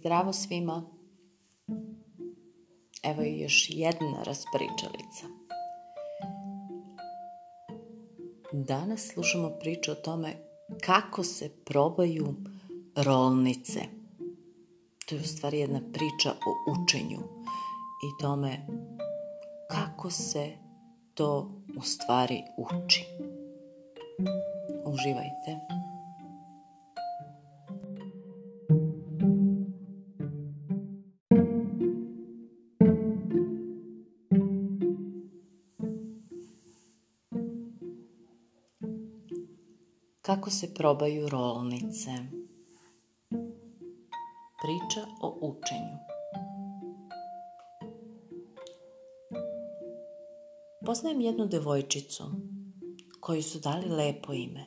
Zdravo svima. Evo je još jedna raspričalica. Danas slušamo priču o tome kako se probaju rolnice. To je u stvari jedna priča o učenju i tome kako se to u stvari uči. Uživajte. Kako se probaju rolnice? Priča o učenju. Poznajem jednu devojčicu koju su dali lepo ime.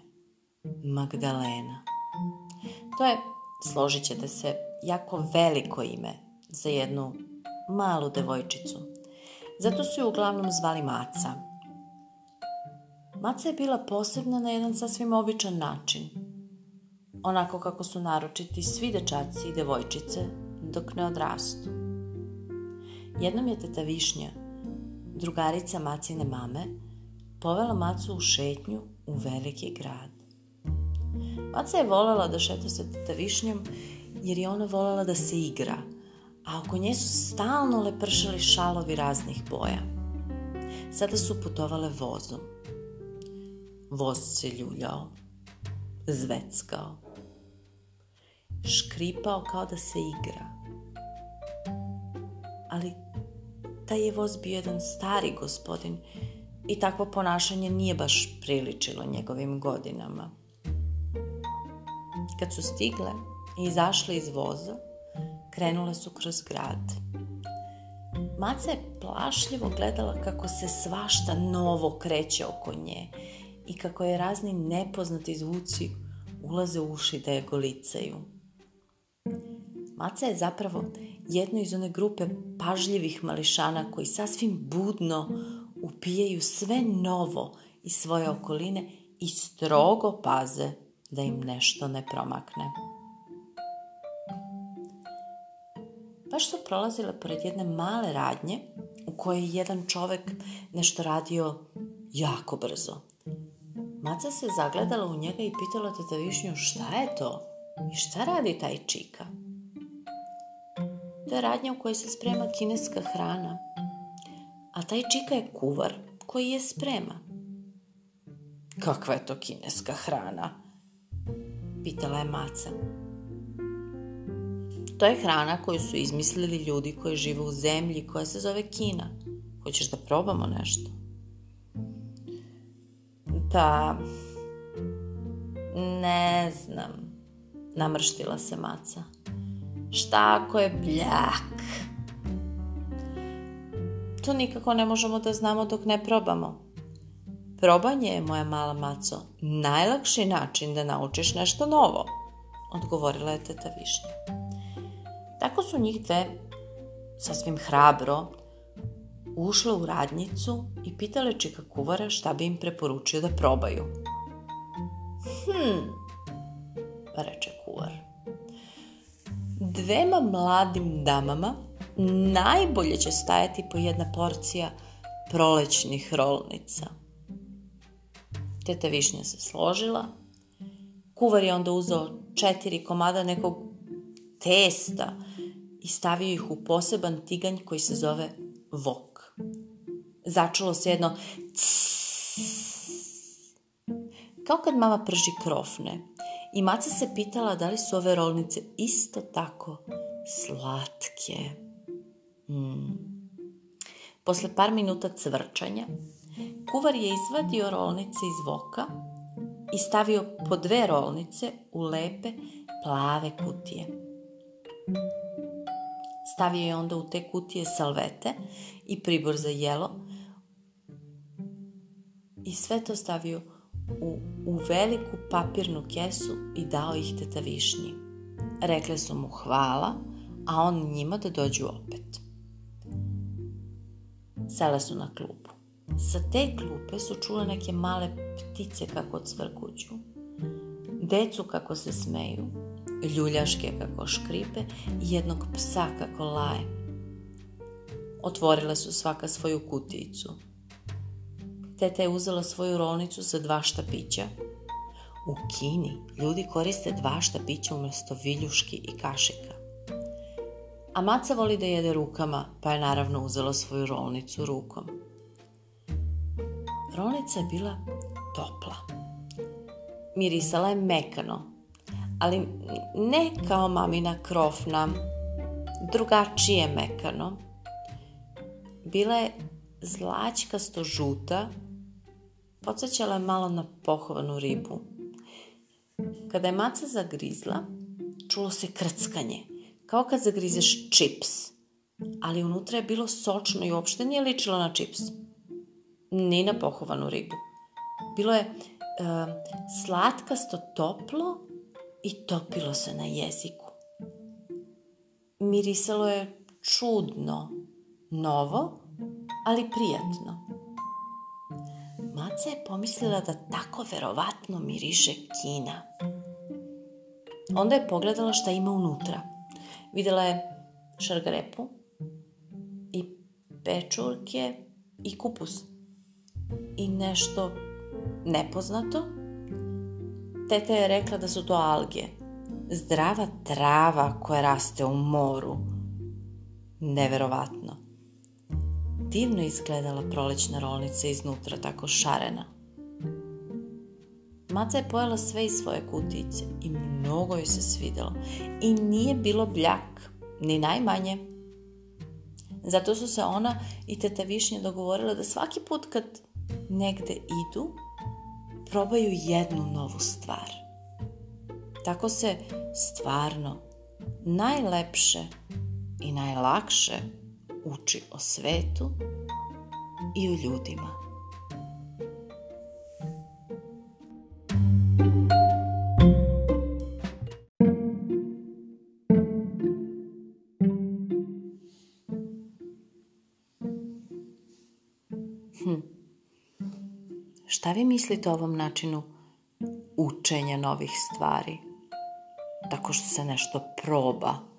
Magdalena. To je, složit ćete se, jako veliko ime za jednu malu devojčicu. Zato su ju uglavnom zvali Maca. Maca je bila posebna na jedan sasvim običan način. Onako kako su naročiti svi dečaci i devojčice dok ne odrastu. Jednom je teta Višnja, drugarica Macine mame, povela Macu u šetnju u veliki grad. Maca je voljela da šeta sa teta Višnjom jer je ona voljela da se igra, a oko nje su stalno lepršali šalovi raznih boja. Sada su putovale vozom. Voz se ljuljao, zveckao, škripao kao da se igra. Ali taj je voz bio jedan stari gospodin i takvo ponašanje nije baš priličilo njegovim godinama. Kad su stigle i izašle iz voza, krenule su kroz grad. Maca je plašljivo gledala kako se svašta novo kreće oko nje i kako je razni nepoznati zvuci ulaze u uši da je golicaju. Maca je zapravo jedno iz one grupe pažljivih mališana koji sasvim budno upijaju sve novo iz svoje okoline i strogo paze da im nešto ne promakne. Baš su prolazile pored jedne male radnje u kojoj je jedan čovek nešto radio jako brzo. Maca se zagledala u njega i pitala teta Višnju šta je to i šta radi taj čika. To je radnja u kojoj se sprema kineska hrana, a taj čika je kuvar koji je sprema. Kakva je to kineska hrana? Pitala je Maca. To je hrana koju su izmislili ljudi koji žive u zemlji koja se zove Kina. Hoćeš da probamo nešto? Pa, ne znam, namrštila se maca. Šta ako je bljak? To nikako ne možemo da znamo dok ne probamo. Probanje je, moja mala maco, najlakši način da naučiš nešto novo, odgovorila je teta Višnja. Tako su njih dve sasvim hrabro ušle u radnicu i pitale čika kuvara šta bi im preporučio da probaju. Hm, reče kuvar. Dvema mladim damama najbolje će stajati po jedna porcija prolećnih rolnica. Teta Višnja se složila. Kuvar je onda uzeo četiri komada nekog testa i stavio ih u poseban tiganj koji se zove vok. Začulo se jedno Kao kad mama prži krofne. I maca se pitala da li su ove rolnice isto tako slatke. Mm. Posle par minuta cvrčanja, kuvar je izvadio rolnice iz voka i stavio po dve rolnice u lepe plave kutije. Stavio je onda u te kutije salvete i pribor za jelo i sve to stavio u, u veliku papirnu kesu i dao ih teta Višnji. Rekle su mu hvala, a on njima da dođu opet. Sele su na klupu. Sa te klupe su čule neke male ptice kako cvrkuću, decu kako se smeju ljuljaške kako škripe i jednog psa kako laje. Otvorile su svaka svoju kutijicu. Teta je uzela svoju rolnicu sa dva štapića. U Kini ljudi koriste dva štapića umjesto viljuški i kašika. A maca voli da jede rukama, pa je naravno uzela svoju rolnicu rukom. Rolnica je bila topla. Mirisala je mekano, ali ne kao mamina krofna, drugačije mekano. Bila je zlačkasto žuta, podsjećala je malo na pohovanu ribu. Kada je maca zagrizla, čulo se krckanje, kao kad zagrizeš čips, ali unutra je bilo sočno i uopšte nije ličilo na čips ni na pohovanu ribu. Bilo je e, slatkasto toplo i topilo se na jeziku. Mirisalo je čudno, novo, ali prijatno. Maca je pomislila da tako verovatno miriše Kina. Onda je pogledala šta ima unutra. Videla je šargarepu i pečurke i kupus i nešto nepoznato. Teta je rekla da su to alge. Zdrava trava koja raste u moru. Neverovatno. Divno izgledala prolećna rolnica iznutra, tako šarena. Maca je pojela sve iz svoje kutice i mnogo joj se svidjelo. I nije bilo bljak, ni najmanje. Zato su se ona i teta Višnja dogovorile da svaki put kad negde idu, probaju jednu novu stvar. Tako se stvarno najlepše i najlakše uči o svetu i o ljudima. Hm. Šta vi mislite o ovom načinu učenja novih stvari? Tako što se nešto proba.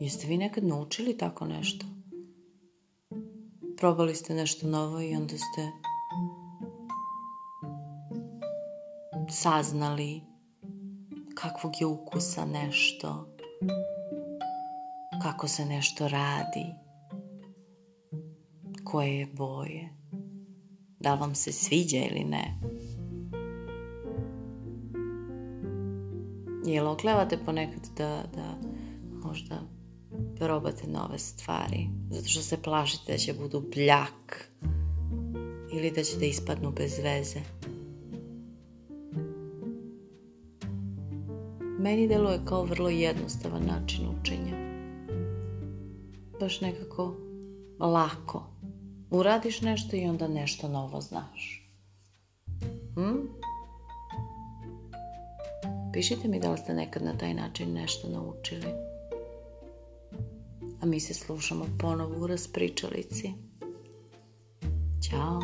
Jeste vi nekad naučili tako nešto? Probali ste nešto novo i onda ste saznali kakvog je ukusa nešto, kako se nešto radi, koje je boje da vam se sviđa ili ne. Jel oklevate ponekad da, da možda probate nove stvari, zato što se plašite da će budu bljak ili da će da ispadnu bez veze. Meni deluje kao vrlo jednostavan način učenja. Baš nekako lako. Uradiš nešto i onda nešto novo znaš. Hm? Pišite mi da li ste nekad na taj način nešto naučili. A mi se slušamo ponovo u raspričalici. Ćao.